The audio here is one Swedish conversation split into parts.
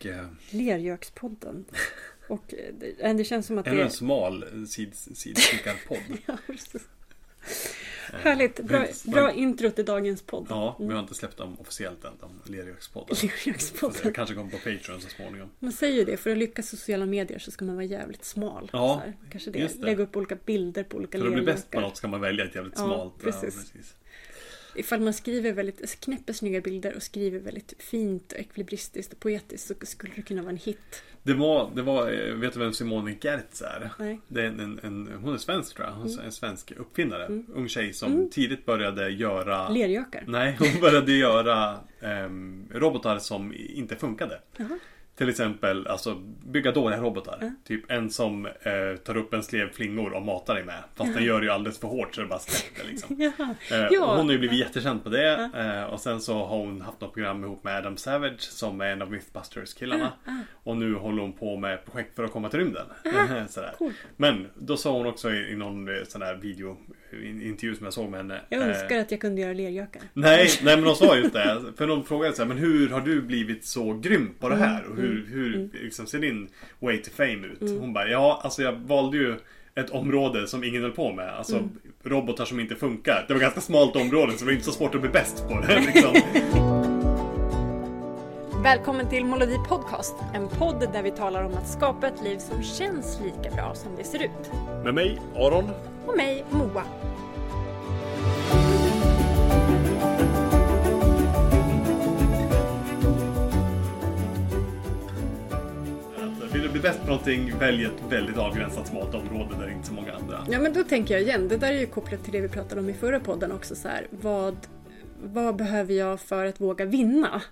och eh, Lergökspodden. Och eh, det, det känns som att ännu det en smal sid, sidskickad podd. Ja, precis. Härligt. Bra, bra intro till dagens podd. Ja, vi har inte släppt dem officiellt än, de. Lergökspodden. Jag kanske kommer på Patreon så småningom. Man säger ju det, för att lyckas sociala medier så ska man vara jävligt smal. Ja. Kanske det. det. Lägga upp olika bilder på olika För att bli bäst på något ska man välja ett jävligt Ja, smalt. precis. Ifall man skriver väldigt, knäpper snygga bilder och skriver väldigt fint, ekvilibristiskt och poetiskt så skulle det kunna vara en hit. Det var, det var, eh, vet du vem Simone Gertz är? Nej. Det är en, en, en, hon är svensk tror jag. Hon är en svensk uppfinnare. Mm. Ung tjej som tidigt började göra Lergökar. Nej, hon började göra ehm, robotar som inte funkade. Jaha. Till exempel alltså, bygga dåliga robotar. Typ en som eh, tar upp en slev flingor och matar dig med. Fast den gör det ju alldeles för hårt så det bara släpper liksom. Jaha. Eh, Ja. hon har ju blivit jättekänd på det. Eh, och sen så har hon haft något program ihop med Adam Savage som är en av Mythbusters-killarna. Och nu håller hon på med projekt för att komma till rymden. Sådär. Cool. Men då sa hon också i, i någon eh, sån här video in- intervju som jag såg med henne. Jag eh, önskar att jag kunde göra lergökar. Nej, nej men de sa just det. För de frågade så här, men hur har du blivit så grym på det här? Och hur, hur liksom, ser din way to fame ut? Hon bara, ja alltså jag valde ju ett område som ingen höll på med. Alltså robotar som inte funkar. Det var ganska smalt område så det var inte så svårt att bli bäst på det. Liksom. Välkommen till Molodi Podcast. En podd där vi talar om att skapa ett liv som känns lika bra som det ser ut. Med mig, Aron. Och mig, Moa. Vill du bli bäst på någonting, välj ett väldigt avgränsat smalt område där det inte är så många andra. Ja men då tänker jag igen, det där är ju kopplat till det vi pratade om i förra podden också så här, vad, vad behöver jag för att våga vinna?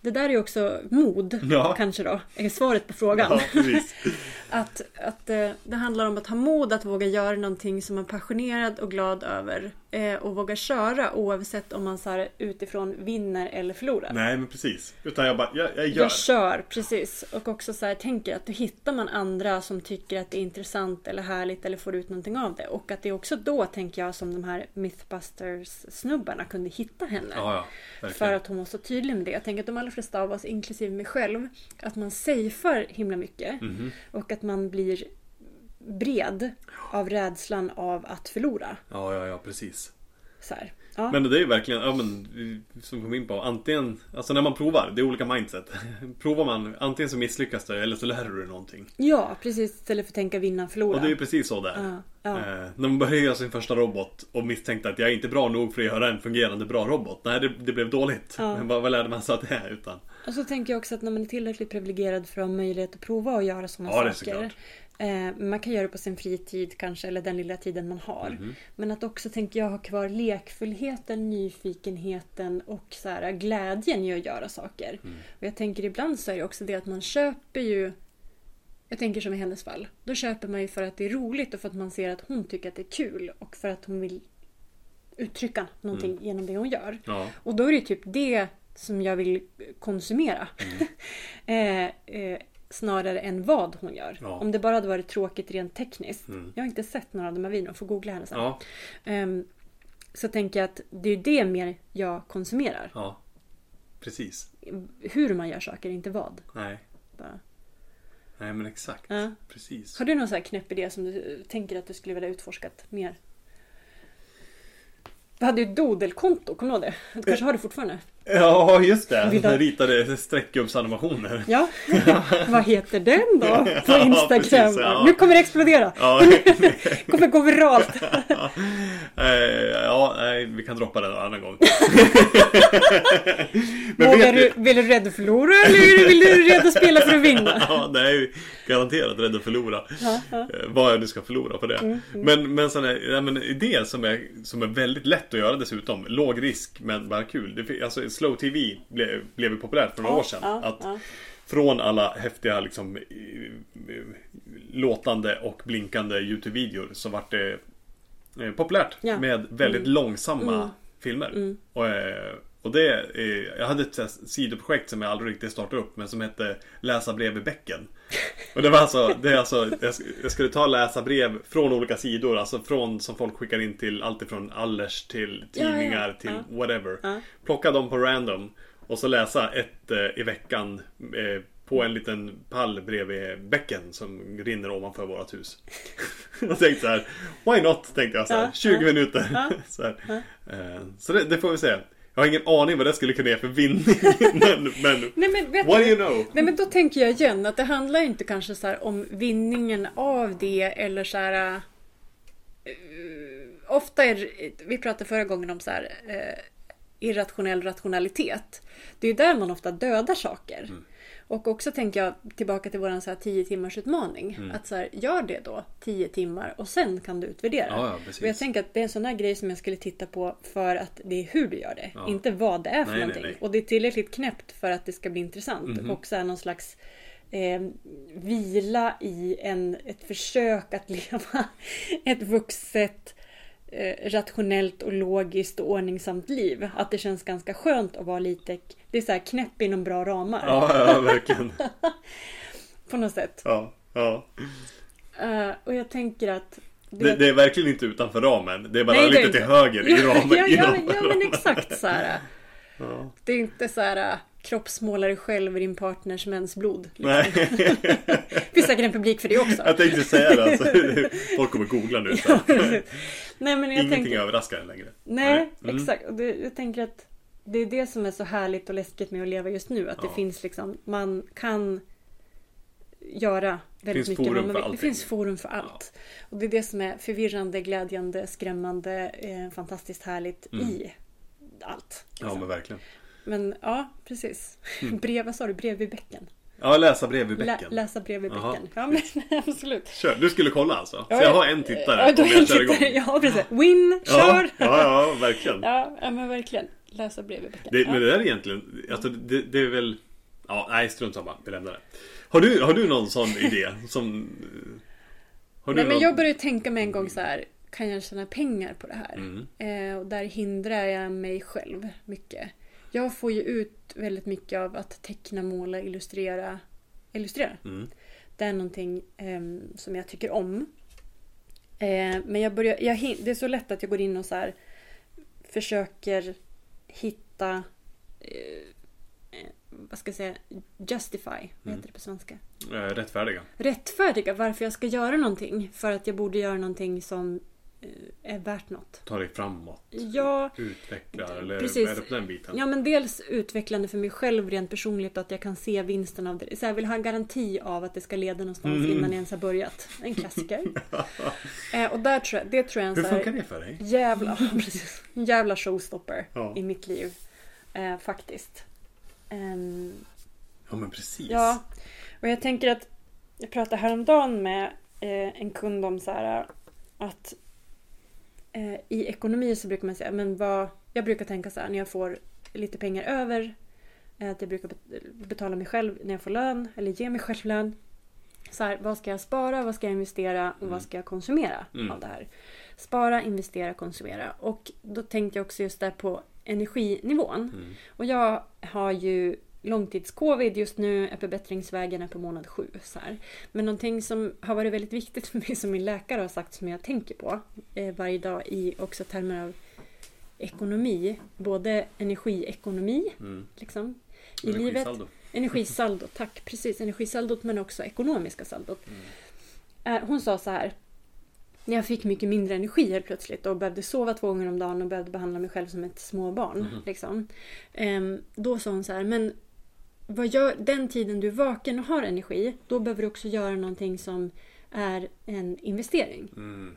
Det där är ju också mod, Ja. kanske då, är svaret på frågan. Ja. Att, att eh, det handlar om att ha mod att våga göra någonting som man är passionerad och glad över. Eh, och våga köra oavsett om man så här, utifrån vinner eller förlorar. Nej, men precis. Utan jag bara, jag, jag gör. Jag kör, precis. Och också så här, tänker att då hittar man andra som tycker att det är intressant eller härligt eller får ut någonting av det. Och att det är också då, tänker jag, som de här Mythbusters-snubbarna kunde hitta henne. Ja, ja. För att hon var så tydlig med det. Jag tänker att de allra flesta av oss, inklusive mig själv, att man safear himla mycket. Mhm. Och att man blir bred av rädslan av att förlora. Ja, ja, ja, precis. Så här. Ja. Men det är ju verkligen, ja men som vi kom in på, antingen, alltså när man provar, det är olika mindset. Provar man, antingen så misslyckas det eller så lär du dig någonting. ja, precis. Istället för att tänka vinna, förlora. Och det är ju precis så det är. Ja, ja. Eh, när man började göra sin första robot och misstänkte att jag är inte bra nog för att göra en fungerande bra robot. Nej, det, det blev dåligt. Men vad, vad lärde man sig att det är utan? Och så tänker jag också att när man är tillräckligt privilegierad för att ha möjlighet att prova och göra sådana Ja, saker. Eh, man kan göra det på sin fritid kanske, eller den lilla tiden man har. Mhm. Men att också, tänker jag, ha kvar lekfullheten, nyfikenheten och så här, glädjen i att göra saker. Mm. Och jag tänker ibland så är det också det att man köper ju jag tänker som i hennes fall. Då köper man ju för att det är roligt och för att man ser att hon tycker att det är kul och för att hon vill uttrycka någonting Mm. genom det hon gör. Ja, Och då är det typ det som jag vill konsumera. eh, eh, snarare än vad hon gör. Ja. Om det bara hade varit tråkigt rent tekniskt. Mm. Jag har inte sett några av de här videorna, får googla henne sen. ja, Ehm, så tänker jag att det är det mer jag konsumerar. ja. Precis. Hur man gör saker, inte vad. Nej, Bara. nej men exakt. Ja. Precis. Har du någon sån här knäpp idé som du tänker att du skulle vilja utforskat mer? Du hade ju ett dodelkonto, kommer du ihåg det? Du kanske har det fortfarande? Ja, just det. Vill du- ritade streckgubbsanimationer. Ja. Vad heter den då? På Ja, Instagram. precis, ja. Nu kommer det explodera. Ja, kommer gå viralt. Eh, ja, nej, vi kan droppa den en annan gång. Vågar vet du, vill du rädd att förlora eller vill du rädd att spela för att vinna? Ja, det ju garanterat rädd att förlora. Eh, Vad jag nu ska förlora på det. Men, men sån här, ja, men idé som är, som är väldigt lätt att göra dessutom. Låg risk men bara kul. Det, alltså, slow TV blev, blev ju populärt för några år sedan. Ja, att ja. Från alla häftiga liksom, eh, eh, låtande och blinkande YouTube-videor så vart det eh, populärt Ja. med väldigt långsamma filmer. Och, eh, och det, jag hade ett sidoprojekt som jag aldrig riktigt startade upp men som hette Läsa brev i bäcken. Och det var alltså, det är alltså jag, sk- jag skulle ta läsa brev från olika sidor, alltså från som folk skickar in till allt ifrån Allers till Ja, ja, tidningar till ja. whatever. Ja. Plocka dem på random och så läsa ett eh, i veckan eh, på en liten pall bredvid bäcken som rinner ovanför vårt hus. Jag tänkte så här, why not? Tänkte jag så här, Ja, 20 ja. minuter. Ja. Så, här. Eh, så det, det får vi se. Jag har ingen aning vad det skulle kunna ge för vinning. men, men Nej men vet what do du, you know? Nej men då tänker jag igen att det handlar inte kanske så här om vinningen av det eller så här. eh, ofta är vi pratade förra gången om så här eh, irrationell rationalitet. Det är ju där man ofta dödar saker. Mm. Och också tänker jag tillbaka till våran så här 10 timmars utmaning. Mm. Att så här, gör det då 10 timmar och sen kan du utvärdera. Ja, ja, precis. och jag tänker att det är en sån här grej som jag skulle titta på för att det är hur du gör det. Ja. Inte vad det är för Nej, nej, någonting. nej. Och det är tillräckligt knäppt för att det ska bli intressant. Mhm. Och så här någon slags eh, vila i en, ett försök att leva ett vuxet eh, rationellt och logiskt och ordningsamt liv. Att det känns ganska skönt att vara lite Det är så här knäpp inom bra ramar. Ja, ja, verkligen. På något sätt. Ja, ja. Eh, och jag tänker att Det, det är verkligen inte utanför ramen. Det är bara Nej, är lite inte. till höger i ja, ramen. ja, ja, ja, men ramen. exakt så här. Ja. Det är inte så här kroppsmåla dig själv i din partners mensblod. Liksom. Nej, Det finns säkert en publik för det också. jag tänkte säga det. Alltså. Folk kommer googla nu. Så. Ja. Nej men jag Ingenting tänker... överraskar en längre. Nej, Mm. exakt. Och det, jag tänker att det är det som är så härligt och läskigt med att leva just nu. Att Ja. det finns liksom, man kan göra väldigt finns mycket. vill. det finns forum för allt. Och det är det som är förvirrande, glädjande, skrämmande, eh, fantastiskt härligt Mm. i allt. Ja, liksom. men verkligen. Men ja, precis. Brev, vad sa du? Brev vid bäcken? Ja, läsa brev i Lä, bäcken. läsa brev Jaha. bäcken. Ja, men absolut. Kör. Du skulle kolla alltså? Så Ja, jag har en tittare Ja, om jag kör igång. Ja, precis. Win, Ja, kör! ja, ja, verkligen. Ja, men verkligen. Läsa brev vid bäcken. Det, ja. Men det där är egentligen, alltså det, det är väl... Ja, nej strunt samma. Vi lämnar det. Har du, har du någon sån idé som... Har du Nej, men någon... jag började tänka mig en gång så här. Kan jag tjäna pengar på det här? Mm. Eh, och där hindrar jag mig själv mycket. Jag får ju ut väldigt mycket av att teckna, måla, illustrera. Illustrera. Mm. Det är någonting ehm, som jag tycker om. Eh, men jag börjar, jag, det är så lätt att jag går in och så här försöker hitta eh, eh, vad ska jag säga, justify, vad Mm. heter det på svenska? Eh, Rättfärdiga. Rättfärdiga varför jag ska göra någonting. För att jag borde göra någonting som eh, är värt något. Ta dig framåt. Ja, Utveckla. Eller Precis. är det på den biten? ja, men dels utvecklande för mig själv rent personligt att jag kan se vinsten av det. Så jag vill ha en garanti av att det ska leda någonstans Mm. innan jag ens har börjat. En klassiker. eh, och där tror jag, det tror jag en Hur funkar det för dig? Jävla, precis. Jävla showstopper Ja. i mitt liv. Eh, faktiskt. Ehm, Ja men precis. ja, och jag tänker att jag pratade häromdagen med eh, en kund om så här att eh, i ekonomi så brukar man säga, men vad, jag brukar tänka så här när jag får lite pengar över, eh, att jag brukar bet- betala mig själv när jag får lön eller ge mig själv lön. Så här, vad ska jag spara, vad ska jag investera och Mm. vad ska jag konsumera Mm. av det här? Spara, investera, konsumera. Och då tänkte jag också just där på energinivån. Mm. Och jag har ju långtidscovid just nu, är är på månad sju. Så här. Men någonting som har varit väldigt viktigt för mig som min läkare har sagt som jag tänker på eh, varje dag i också termer av ekonomi, både energiekonomi Mm. liksom, i livet, Energisaldo. tack, precis, energisaldot men också ekonomiska saldot. Eh, Hon sa så här, när jag fick mycket mindre energi helt plötsligt och behövde sova två gånger om dagen och behövde behandla mig själv som ett småbarn. Mhm. Liksom. Ehm, Då sa hon så här, men vad gör, den tiden du är vaken och har energi, då behöver du också göra någonting som är en investering. Mm.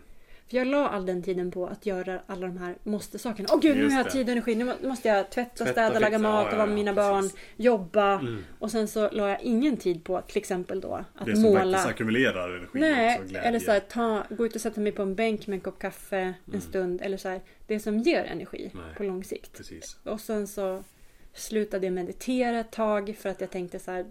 För jag la all den tiden på att göra alla de här måste-sakerna. Åh gud, nu Just har jag det. tid och energi. Nu må- måste jag tvätta, Tvätta, städa, fixa. laga mat Ja, och ja, vara med mina precis. barn. Jobba. Mm. Och sen så la jag ingen tid på till exempel då att Det som måla. faktiskt ackumulerar energi Nej, också, eller så här, ta, gå ut och sätta mig på en bänk med en kopp kaffe en Mm. stund. Eller så här, det som ger energi Nej. på lång sikt. Precis. Och sen så slutade meditera ett tag för att jag tänkte så här,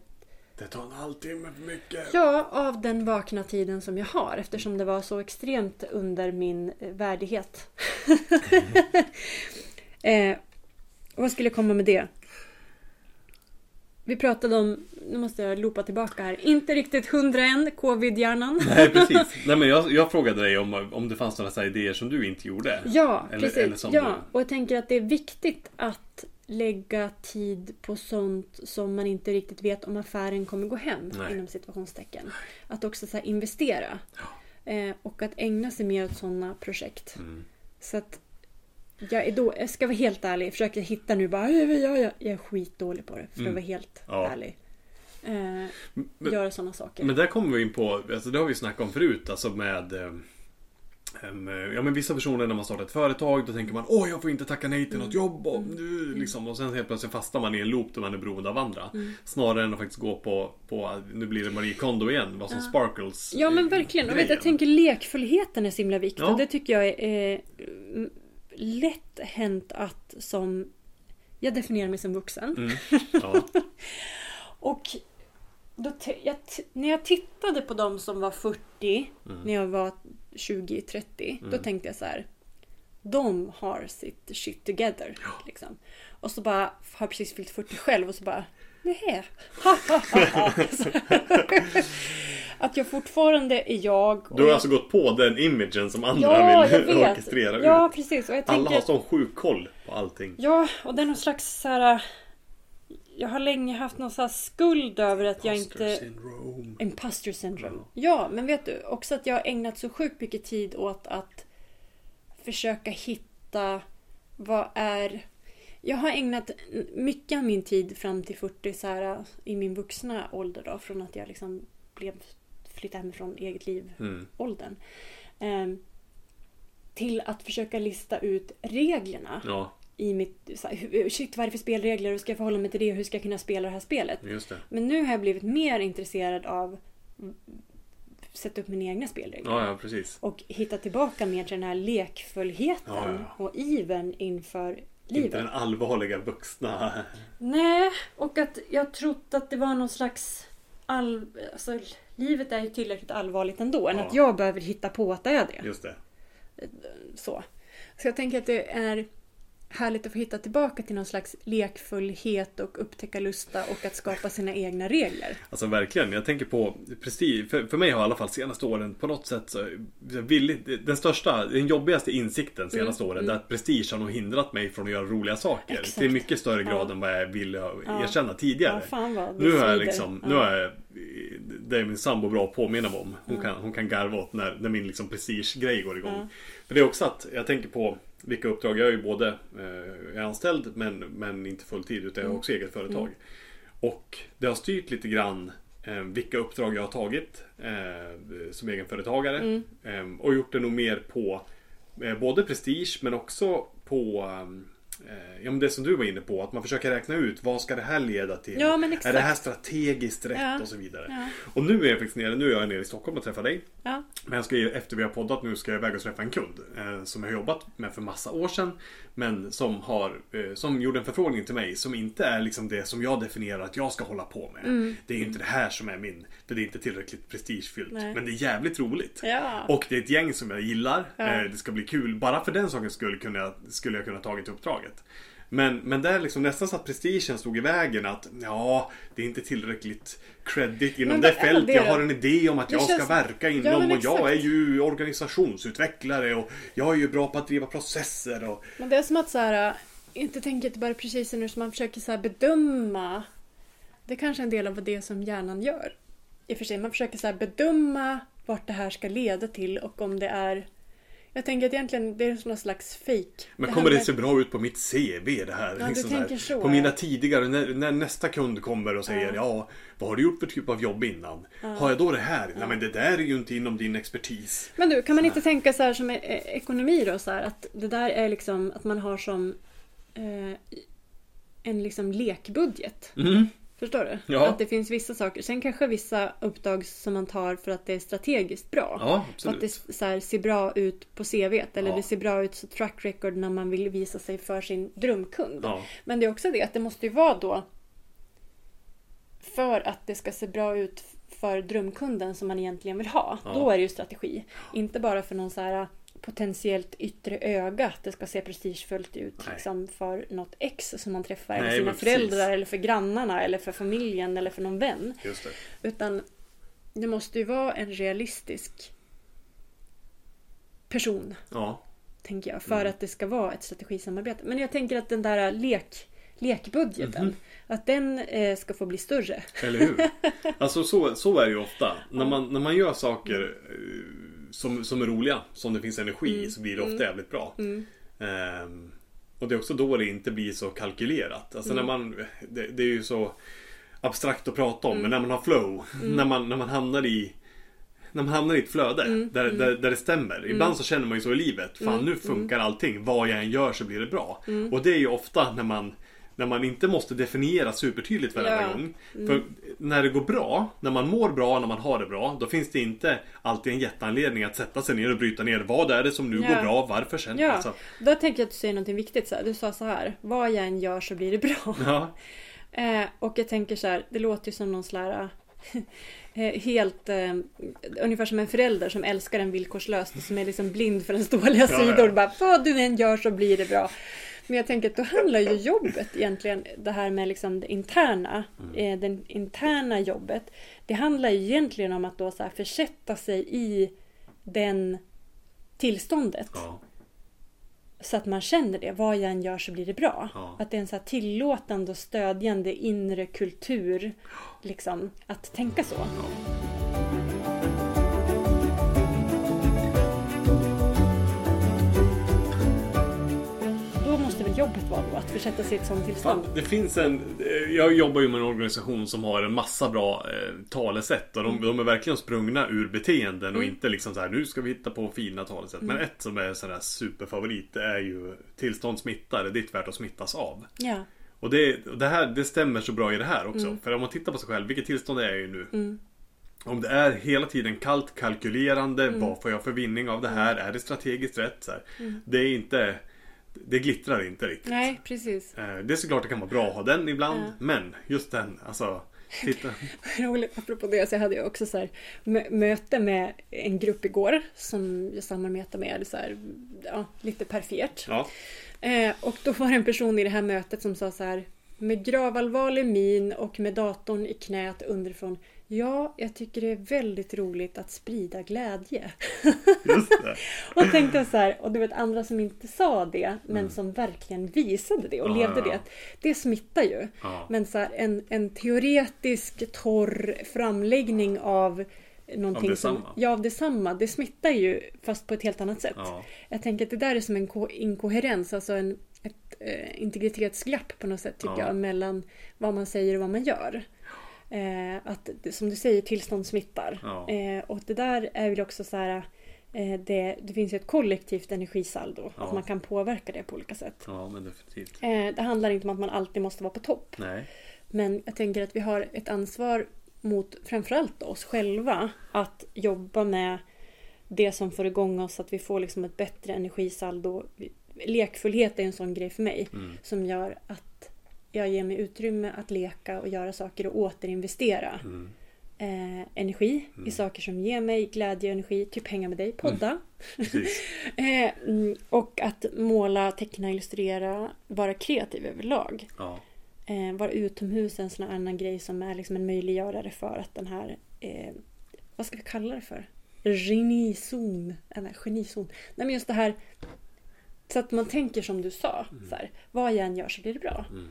Det tar en halvtimme för mycket. Ja, av den vakna tiden som jag har eftersom det var så extremt under min eh, värdighet. eh, vad skulle komma med det? Vi pratade om, nu måste jag loopa tillbaka här, inte riktigt 101, covid-hjärnan. Nej precis. Nej men jag, jag frågade dig om, om det fanns några så här idéer som du inte gjorde. Ja, Eller- precis. eller som ja, du- och jag tänker att det är viktigt att lägga tid på sånt som man inte riktigt vet om affären kommer gå hem. Nej. Inom situationstecken. Att också så investera. Eh, och att ägna sig mer åt sådana projekt. Mm. Så att jag, är då, jag ska vara helt ärlig. Jag försöker hitta nu bara. "Ja, ja, ja." Jag är skitdålig på det. För att vara helt Mm. Ja. ärlig. Eh, Men- göra sådana saker. Men där kommer vi in på, alltså det har vi snackat om förut, alltså med eh, Ja men vissa personer när man startar ett företag då tänker man Åh jag får inte tacka nej till något jobb och, nu, liksom, och sen helt plötsligt fastnar man i en loop där man är beroende av andra. Snarare än att faktiskt gå på, på nu blir det Marie Kondo igen, vad som sparkles Ja men eh, verkligen. Och vet, jag tänker lekfullheten är så himla viktig. Ja. Och det tycker jag är eh, mm, lätt hänt att som... Jag definierar mig som vuxen. Mm. Ja. Och då jag när jag tittade på de som var 40 Mm. när jag var 20-30. Då tänkte jag så här. De har sitt shit together. Liksom. Och så bara har precis fyllt 40 själv och så bara nej. Att jag fortfarande är jag. Du har jag- alltså gått på den imagen som andra Ja, vill orkestrera Ja, ut. precis. Och jag Alla tänker... har sån sjuk koll på allting. Ja, och det är någon slags så här... Jag har länge haft någon så här skuld över att jag inte... syndrome. Imposter syndrome. Ja, men vet du, också att jag har ägnat så sjukt mycket tid åt att försöka hitta vad är... Jag har ägnat mycket av min tid fram till 40 så här, i min vuxna ålder då, från att jag liksom blev flyttade hemifrån eget liv Mm. Ehm, till att försöka lista ut reglerna Ja, i mitt... Så här, shit, vad är det för spelregler? Hur ska jag förhålla mig till det? Hur ska jag kunna spela det här spelet? det. Men nu har jag blivit mer intresserad av sätta upp mina egna spelregler. Ja, ja precis. Och hitta tillbaka mer till den här lekfullheten Ja, ja. och iven inför Inte livet. den allvarliga vuxna. Nej, och att jag trott att det var någon slags... All... Alltså, livet är ju tillräckligt allvarligt ändå. Än att jag behöver hitta på att det är det. Just det. Så. Så jag tänker att det är härligt att få hitta tillbaka till någon slags lekfullhet och upptäcka lusta och att skapa sina egna regler. Alltså verkligen, jag tänker på prestige. För, för mig har i alla fall senaste åren på något sätt så villigt, Den största, den jobbigaste insikten senaste åren är att prestige har nog hindrat mig från att göra roliga saker. Mm, Exakt. Till mycket större grad Ja. än vad jag ville Ja. erkänna tidigare. Ja, vad nu har jag liksom, Ja. nu har jag Det är min sambo bra att påminna mig om. Hon, Mm. kan, hon kan garva åt när, när min liksom prestige-grej går igång. Men det är också att jag tänker på vilka uppdrag. Jag är ju både eh, är anställd men, men inte fulltid utan jag har också eget företag. Och det har styrt lite grann eh, vilka uppdrag jag har tagit eh, som egenföretagare. Eh, och gjort det nog mer på eh, både prestige men också på eh, Ja men det som du var inne på, att man försöker räkna ut vad ska det här leda till? Ja, är det här strategiskt rätt Ja. och så vidare? Ja. Och nu är jag faktiskt nere, nu är jag nere i Stockholm och träffar dig. Men jag ska, efter vi har poddat nu ska jag iväg och träffa en kund eh, som jag har jobbat med för massa år sedan. Men som har, eh, som gjorde en förfrågning till mig som inte är liksom det som jag definierar att jag ska hålla på med. Mm. Det är inte det här som är min, för det är inte tillräckligt prestigefyllt. Nej. Men det är jävligt roligt. Ja. Och det är ett gäng som jag gillar. Ja. Eh, det ska bli kul. Bara för den sakens skull kunde jag, skulle jag kunna tagit uppdraget. Men, men där liksom nästan så att prestigen stod i vägen att ja, det är inte tillräckligt credit inom Men det fält. det Jag har en idé om att jag ska känns- verka inom Ja, och jag är ju organisationsutvecklare och jag är ju bra på att driva processer och Men det är som att så här, inte tänka tillbaka precis nu som man försöker så här bedöma. Det är kanske är en del av det som hjärnan gör. I och för sig, man försöker så bedöma vart det här ska leda till och om det är... Jag tänker att egentligen det är någon slags fejk. Men här kommer det med- se bra ut på mitt CV det här? Ja, du Liksom här. tänker så, På mina ja. tidigare, när, när nästa kund kommer och säger ja. vad har du gjort för typ av jobb innan? Har jag då det här? Nej men det där är ju inte inom din expertis. Men du, kan man inte tänka så här som eh, ekonomi då? Så här, att det där är liksom att man har som eh, en liksom lekbudget. Mm. Förstår du? Ja. Att det finns vissa saker. Sen kanske vissa uppdrag som man tar för att det är strategiskt bra. Ja, För att det så här, ser bra ut på CVt. Eller Ja. det ser bra ut som track record när man vill visa sig för sin drömkund. Ja. Men det är också det att det måste ju vara då för att det ska se bra ut för drömkunden som man egentligen vill ha. Då är det ju strategi. Inte bara för någon så här potentiellt yttre öga att det ska se prestigefullt ut Nej. liksom för något ex som man träffar. eller Nej, sina men precis. föräldrar eller för grannarna eller för familjen eller för någon vän. Det. Utan det måste ju vara en realistisk person Ja. tänker jag. För Mm. att det ska vara ett strategisamarbete. Men jag tänker att den där lek, lekbudgeten. Mm. Att den eh, ska få bli större. Eller hur? Alltså så, så är det ju ofta. När man, när man gör saker eh, som, som är roliga, som det finns energi mm. så blir det ofta mm. jävligt bra. Mm. Um, och det är också då det inte blir så kalkylerat. Alltså mm. när man, det, det, är ju så abstrakt att prata om, mm. men när man har flow, mm. när, man, när man hamnar i när man hamnar i ett flöde mm. där, där, där det stämmer. Mm. Ibland så känner man ju så i livet. Fan nu funkar allting. Vad jag än gör så blir det bra. Och det är ju ofta när man när man inte måste definiera supertydligt varenda ja. gång. Mm. För när det går bra, när man mår bra, när man har det bra, då finns det inte alltid en jätteanledning att sätta sig ner och bryta ner. Vad är det som nu ja. går bra? Varför sen? Ja, alltså. då tänker jag att du säger någonting viktigt. Så här. Du sa så här, vad jag än gör så blir det bra. Ja. eh, och jag tänker så här, det låter ju som någon slags eh, helt eh, ungefär som en förälder som älskar en villkorslöst och som är liksom blind för ens dåliga ja, sidor. Ja. Bara, vad du än gör så blir det bra. Men jag tänker att då handlar ju jobbet egentligen, det här med liksom det interna, mm. eh, det interna jobbet. Det handlar ju egentligen om att då så här försätta sig i den tillståndet. Ja. Så att man känner det, vad jag än gör så blir det bra. Ja. Att det är en så tillåtande och stödjande inre kultur. Liksom, att tänka så. Ja. Jobbet var då? Att försätta sig i ett sånt tillstånd? det finns en... Jag jobbar ju med en organisation som har en massa bra eh, talesätt. Och de, mm. de, är verkligen sprungna ur beteenden och mm. inte liksom så här nu ska vi hitta på fina talesätt. Mm. Men ett som är sådär superfavorit det är ju tillstånd smittar, det är ditt värt att smittas av. Ja. Och det, det, här, det stämmer så bra i det här också. Mm. För om man tittar på sig själv, vilket tillstånd är jag i nu? Mm. Om det är hela tiden kallt kalkylerande, mm. vad får jag för vinning av det här? Är det strategiskt rätt? Mm. Det är inte det glittrar inte riktigt. Nej, precis. Eh, det är såklart det kan vara bra att ha den ibland, ja. men just den, alltså Titta. Roligt, apropå det så hade jag också så här, möte med en grupp igår som jag samarbetar med, så här, ja, lite perifert. Ja. Eh, och då var det en person i det här mötet som sa så här med gravallvarlig min och med datorn i knät underifrån Ja, jag tycker det är väldigt roligt att sprida glädje. Just det. och tänkte så här, och du vet andra som inte sa det, men mm. som verkligen visade det och ah, levde ja. det. Det smittar ju. Ah. Men så här, en, en teoretisk torr framläggning av någonting av som... Ja, av detsamma. Det smittar ju, fast på ett helt annat sätt. Ah. Jag tänker att det där är som en inkoherens, alltså en, ett eh, integritetsglapp på något sätt tycker jag, mellan vad man säger och vad man gör. Eh, att som du säger, tillstånd smittar. Ja. Eh, och det där är väl också så här eh, det, det, finns ju ett kollektivt energisaldo. Ja. Att man kan påverka det på olika sätt. Ja, men definitivt. Eh, det handlar inte om att man alltid måste vara på topp. Nej. Men jag tänker att vi har ett ansvar mot framförallt oss själva att jobba med det som får igång oss, att vi får liksom ett bättre energisaldo. Lekfullhet är en sån grej för mig mm. som gör att jag ger mig utrymme att leka och göra saker och återinvestera mm. eh, energi mm. i saker som ger mig glädje och energi. Typ hänga med dig, podda. Mm. eh, mm, och att måla, teckna, illustrera, vara kreativ överlag. Ja. Eh, vara utomhus en sån annan grej som är liksom en möjliggörare för att den här, eh, vad ska vi kalla det för? Genizon. Eller genizon. Nej men just det här så att man tänker som du sa. Mm. Så här, vad jag än gör så blir det bra. Mm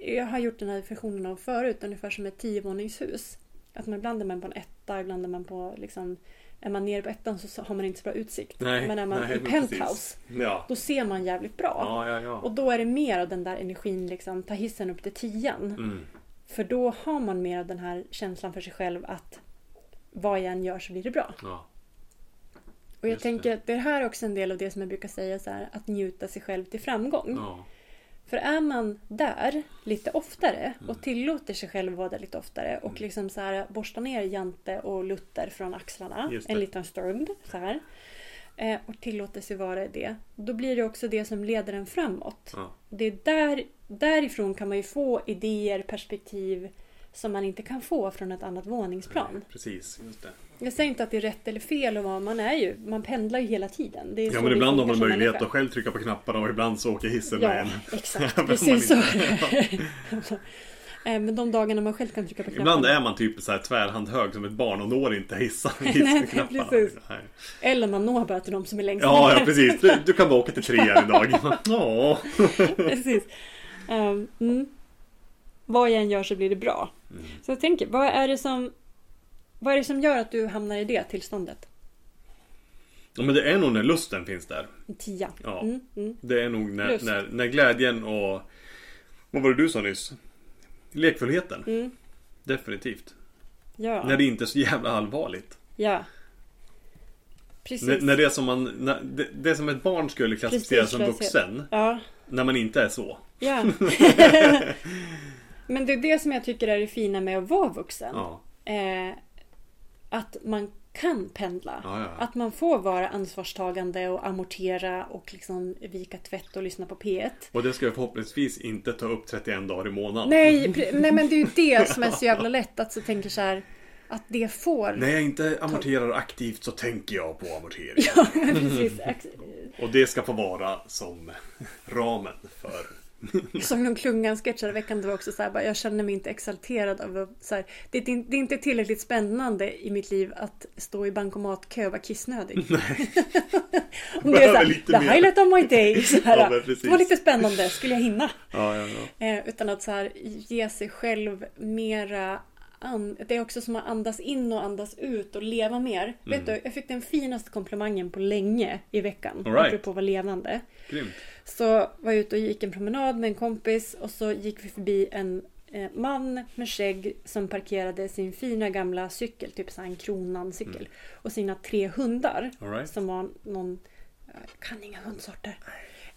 jag har gjort den här versionen av förut, ungefär som ett tiovåningshus. Att man ibland är man på en etta, ibland är man på liksom är man nere på ettan så har man inte så bra utsikt. Nej, men är man nej, i penthouse ja. då ser man jävligt bra. Ja, ja. Och då är det mer av den där energin, liksom, ta hissen upp till tian. Mm. För då har man mer av den här känslan för sig själv att vad jag än gör så blir det bra. Och jag Just tänker det. att det här är också en del av det som jag brukar säga så här, att njuta sig själv till framgång. För är man där lite oftare och mm. tillåter sig själv vara där lite oftare och mm. liksom så här borstar ner Jante och Luther från axlarna en liten stund så här. Eh, och tillåter sig vara det. Då blir det också det som leder en framåt. Ja. Det är där, därifrån kan man ju få idéer, perspektiv som man inte kan få från ett annat våningsplan. Nej, precis, just det. Jag säger inte att det är rätt eller fel och vad man är ju. Man pendlar ju hela tiden. Ja men ibland har man möjlighet människa. att själv trycka på knapparna och ibland så åker hissen ja, med en. exakt. Precis så. Eh, men de dagarna man själv kan trycka på knapparna. Ibland är man typ så här tvärhandhög som ett barn och når inte hissknapparna. Nej, Nej. Eller man når bara till de som är längst. Ja, ja precis. Du, du kan bara åka till trean idag. Ja. precis. Um, mm. Vad jag än gör så blir det bra. Mm. Så jag tänker, vad är det som vad är det som gör att du hamnar i det tillståndet? Ja men det är nog när lusten finns där. En tia. Ja. Mm, mm. Det är nog när, när, när glädjen och... Vad var det du sa nyss? Lekfullheten. Mm. Definitivt. Ja. När det inte är så jävla allvarligt. ja. Precis. När, när det är som man... När, det, det är som ett barn skulle klassificeras som Prestigelöshet. vuxen. Ja. När man inte är så. Ja. Men det är det som jag tycker är det fina med att vara vuxen. Ja. Eh, att man kan pendla. Ja, ja. Att man får vara ansvarstagande och amortera och liksom vika tvätt och lyssna på P1. Och det ska förhoppningsvis inte ta upp 31 dagar i månaden. Nej, nej men det är ju det som är så jävla lätt att så tänker så här att det får. När jag inte amorterar aktivt så tänker jag på amortering. Ja, precis. Och det ska få vara som ramen för... Jag såg någon Klungan-sketch i veckan. Det var också så här, bara, jag känner mig inte exalterad av så här, det, är, inte- det är inte tillräckligt spännande i mitt liv att stå i bankomatkö och vara kissnödig. Om det är så här, lite the mer." highlight of my day. Så här, Ja, det var lite spännande, skulle jag hinna? Ja, ja. Eh, utan att så här, ge sig själv mera an- det är också som att andas in och andas ut och leva mer. Vet du, jag fick den finaste komplimangen på länge i veckan. All right. Apropå att vara levande. Grymt. Så var jag ute och gick en promenad med en kompis och så gick vi förbi en eh, man med skägg som parkerade sin fina gamla cykel, typ så en Kronan-cykel. Och sina tre hundar. Right. Som var någon, jag kan inga hundsorter.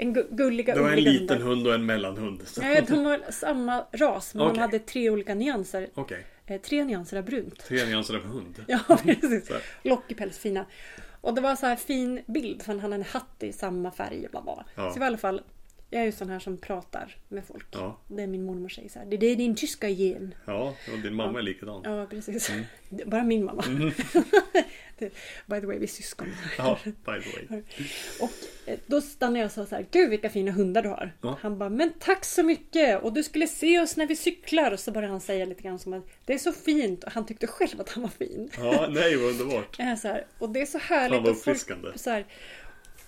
En gu- gulliga, Det var en liten hundar. hund och en mellanhund. Så- Nej, de var samma ras men Okej. de hade tre olika nyanser. Okej. Eh, tre nyanser av brunt. Tre nyanser av hund. Ja, precis. Lockig päls, fina. Och det var så här fin bild för han hade en hatt i samma färg. Bla bla. Ja. Så det var i alla fall, jag är ju sån här som pratar med folk. Ja. Det är min mormor säger så här. Det är din tyska gen. Ja, och din mamma är likadan. Ja, precis. Mm. Bara min mamma. Det- By the way, vi är syskon. Ja, by the way. Och eh, då stannade jag och sa så här. Gud vilka fina hundar du har. Ja. Han bara, men tack så mycket. Och du skulle se oss när vi cyklar. Och så började han säga lite grann som att det är så fint. Och han tyckte själv att han var fin. Ja, nej vad underbart. Är så här, och det är så härligt. Och folk- uppfriskande.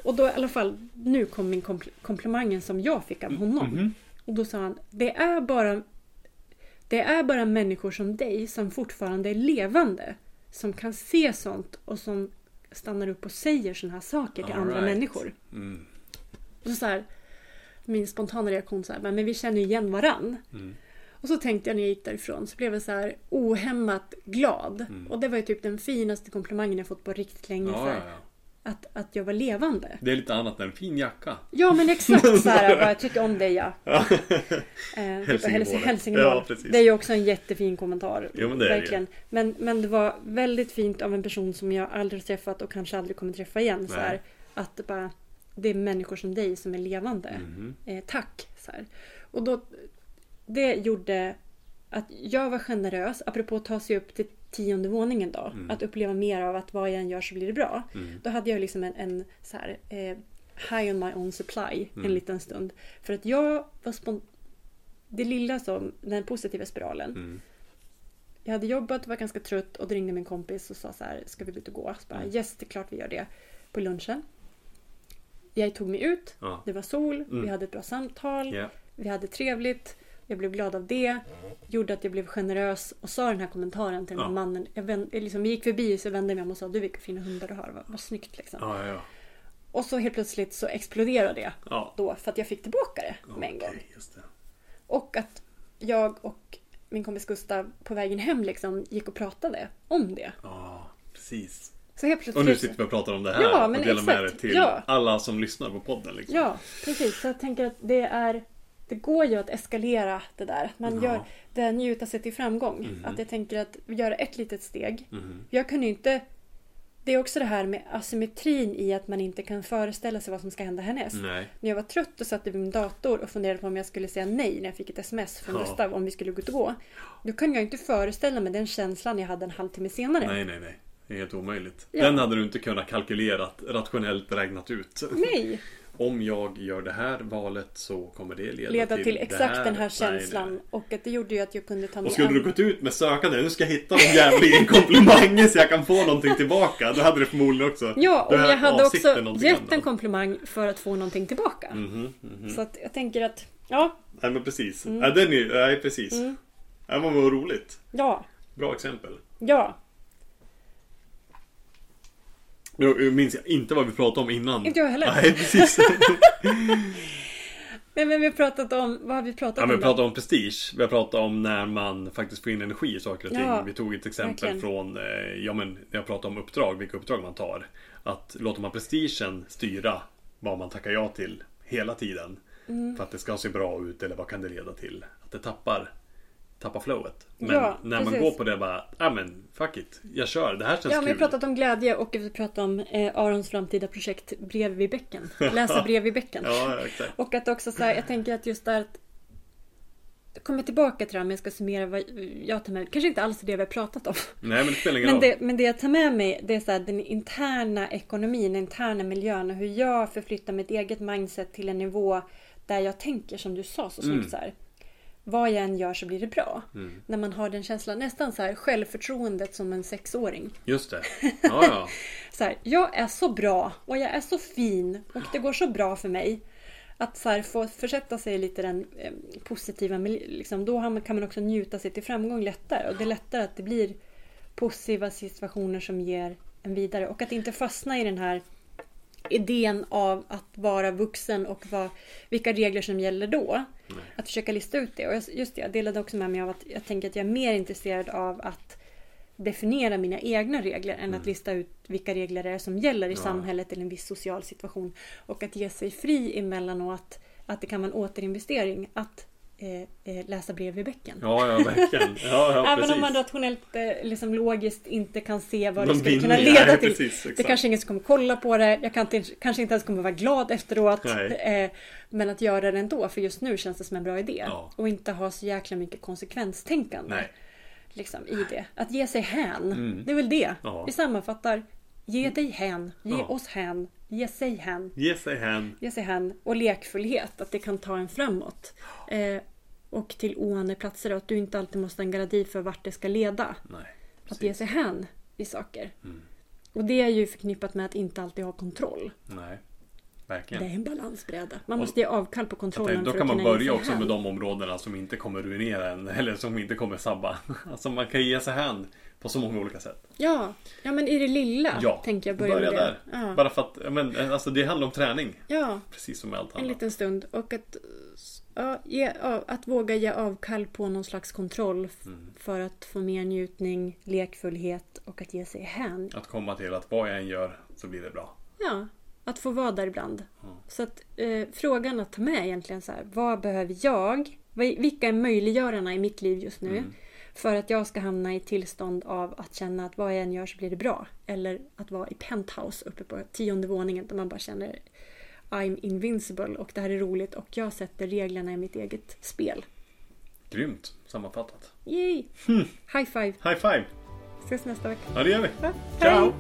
Så och då i alla fall, nu kom min kompl- komplimangen som jag fick av honom. Mhm. Och då sa han, det är bara det är bara människor som dig som fortfarande är levande. Som kan se sånt och som stannar upp och säger såna här saker till All andra right. människor. Mm. Och så, så här, min spontana reaktion så här, men vi känner ju igen varann. Mm. Och så tänkte jag när jag gick därifrån så blev jag så här ohämmat glad. Och det var ju typ den finaste komplimangen jag fått på riktigt länge. så Mm. Ja, här, ja, ja. Att, att jag var levande. Det är lite annat än en fin jacka. Ja men exakt så här, vad jag tycker om dig ja. Ja. Eh, typ. Ja, precis. det är ju också en jättefin kommentar. Jo, men det är det verkligen. Men, men det var väldigt fint av en person som jag aldrig träffat och kanske aldrig kommer träffa igen. Så här, att bara, det är människor som dig som är levande. Mhm. Eh, tack! Så här. Och då, det gjorde att jag var generös, apropå att ta sig upp till tionde våningen då. Mm. Att uppleva mer av att vad jag än gör så blir det bra. Mm. Då hade jag liksom en, en så här, eh, high on my own supply Mm. en liten stund. För att jag var Det lilla som, den positiva spiralen. Mm. Jag hade jobbat, var ganska trött och då ringde min kompis och sa så här, ska vi ut och gå? Så bara, Mm. yes, det är klart vi gör det. På lunchen. Jag tog mig ut, Ja. det var sol, Mm. vi hade ett bra samtal, Ja. vi hade trevligt. Jag blev glad av det. Gjorde att jag blev generös och sa den här kommentaren till den här Ja. mannen. Jag vänd, liksom, vi gick förbi så vände jag mig om och sa du vilka fina hundar du har. Vad, vad snyggt liksom. Ja, ja, ja. Och så helt plötsligt så exploderade jag Ja. då för att jag fick tillbaka det med en gång. Okej, just det. Och att jag och min kompis Gustav på vägen hem liksom gick och pratade om det. Ja, precis. Så helt plötsligt... Och nu sitter vi och pratar om det här Ja, och delar med det till Ja. alla som lyssnar på podden. Liksom. Ja, precis. Så jag tänker att det är... Det går ju att eskalera det där. Man Ja. gör det njuta sig till framgång. Mhm. Att jag tänker att göra ett litet steg. Mhm. Jag kunde inte... Det är också det här med asymmetrin i att man inte kan föreställa sig vad som ska hända härnäst. Nej. När jag var trött och satt vid min dator och funderade på om jag skulle säga nej när jag fick ett sms från Ja. Gustav om vi skulle gå ut och gå. Då kunde jag inte föreställa mig den känslan jag hade en halvtimme senare. nej, nej, nej. Det är helt omöjligt. Ja. Den hade du inte kunnat kalkylerat, rationellt räknat ut. Nej! Om jag gör det här valet så kommer det leda, Leda till, det exakt den här Nej, känslan. nej. Och att det gjorde ju att jag kunde ta Och mig skulle an- du gått ut med sökande, nu ska jag hitta någon jävla en komplimang så jag kan få någonting tillbaka. Då hade du förmodligen också Ja, och jag hade också gett annat. en komplimang för att få någonting tillbaka. Mhm, mhm. Så att jag tänker att Ja. Nej men precis. Ja, den är, nej precis. Mm. Ja, men vad roligt. Ja. Bra exempel. Ja. Jag, jag minns inte vad vi pratade om innan. Inte jag heller. Nej precis. Nej men vi har pratat om, vad har vi pratat Ja, om men vi då? pratar om prestige. Vi har pratat om när man faktiskt får in energi i saker och ting. Ja, vi tog ett exempel verkligen. från, eh, ja men jag pratade om uppdrag, vilka uppdrag man tar. Att låter man prestigen styra vad man tackar ja till hela tiden. Mm. För att det ska se bra ut eller vad kan det leda till? Att det tappar, tappar flowet. Men Ja, när man precis. går på det bara, ja men fuck it. Jag kör, det här känns Ja, men vi har kul. pratat om glädje och vi pratat om eh, Arons framtida projekt Brev vid bäcken. Läsa brev vid bäcken. Ja, exakt. Och att också så här, jag tänker att just där att Kommer tillbaka till det här om jag ska summera vad jag tar med Kanske inte alls det vi har pratat om. Nej men det spelar ingen Men det, men det jag tar med mig det är så här, den interna ekonomin, den interna miljön och hur jag förflyttar mitt eget mindset till en nivå där jag tänker som du sa så snyggt Mm. så här. Vad jag än gör så blir det bra. Mm. När man har den känslan, nästan så här självförtroendet som en sexåring. Just det. Ja, ja. Så här, jag är så bra och jag är så fin och det går så bra för mig. Att så här, få försätta sig lite i den eh, positiva liksom, Då kan man också njuta sig till framgång lättare. Och det är lättare att det blir positiva situationer som ger en vidare. Och att inte fastna i den här idén av att vara vuxen och vad, vilka regler som gäller då. Nej. Att försöka lista ut det. Och just det, jag delade också med mig av att jag tänker att jag är mer intresserad av att definiera mina egna regler än att lista ut vilka regler det är som gäller i Ja. samhället eller en viss social situation. Och att ge sig fri emellanåt. Att det kan vara en återinvestering att eh, eh, läsa brev i bäcken. Ja, ja, verkligen. Ja, ja, Även om man rationellt, eh, liksom logiskt inte kan se vad det Någon skulle kunna leda Nej, till. precis, det kanske ingen som kommer kolla på det. Jag kan inte, kanske inte ens kommer vara glad efteråt. Eh, men att göra det ändå, för just nu känns det som en bra idé. Ja. Och inte ha så jäkla mycket konsekvenstänkande Nej. liksom, i det. Att ge sig hän. Mm. Det är väl det. Ja. Vi sammanfattar. Ge dig hän. Ge Ja. oss hän. Ge sig hän. Ge sig hän. Ge sig hän. Och lekfullhet. Att det kan ta en framåt. Eh, och till oanade platser. Och att du inte alltid måste ha en garanti för vart det ska leda. Nej. Att ge sig hän i saker. Mm. Och det är ju förknippat med att inte alltid ha kontroll. Nej. Det är Verkligen. en balansbräda. Man Och- måste ge avkall på kontrollen tänkte, då kan man börja också hän. med de områdena som inte kommer ruinera en. Eller som inte kommer sabba. Alltså man kan ge sig hän på så många olika sätt. Ja, ja men i det lilla Ja, tänker jag börja, börja med där. det. Ja. Bara för att, men, alltså det handlar om träning. ja, Precis som med allt en annat. liten stund. Och att, ja, ge, att våga ge avkall på någon slags kontroll Mm. för att få mer njutning, lekfullhet och att ge sig hän. Att komma till att vad jag än gör så blir det bra. Ja, att få vara där ibland. Ja. Så att eh, frågan att ta med egentligen så här, vad behöver jag? Vilka är möjliggörarna i mitt liv just nu? Mm. För att jag ska hamna i tillstånd av att känna att vad jag än gör så blir det bra. Eller att vara i penthouse uppe på tionde våningen där man bara känner I'm invincible och det här är roligt och jag sätter reglerna i mitt eget spel. Grymt sammanfattat. Yay! Hmm. High five! High five! Ses nästa vecka. Ja det gör vi. Ja, Ciao!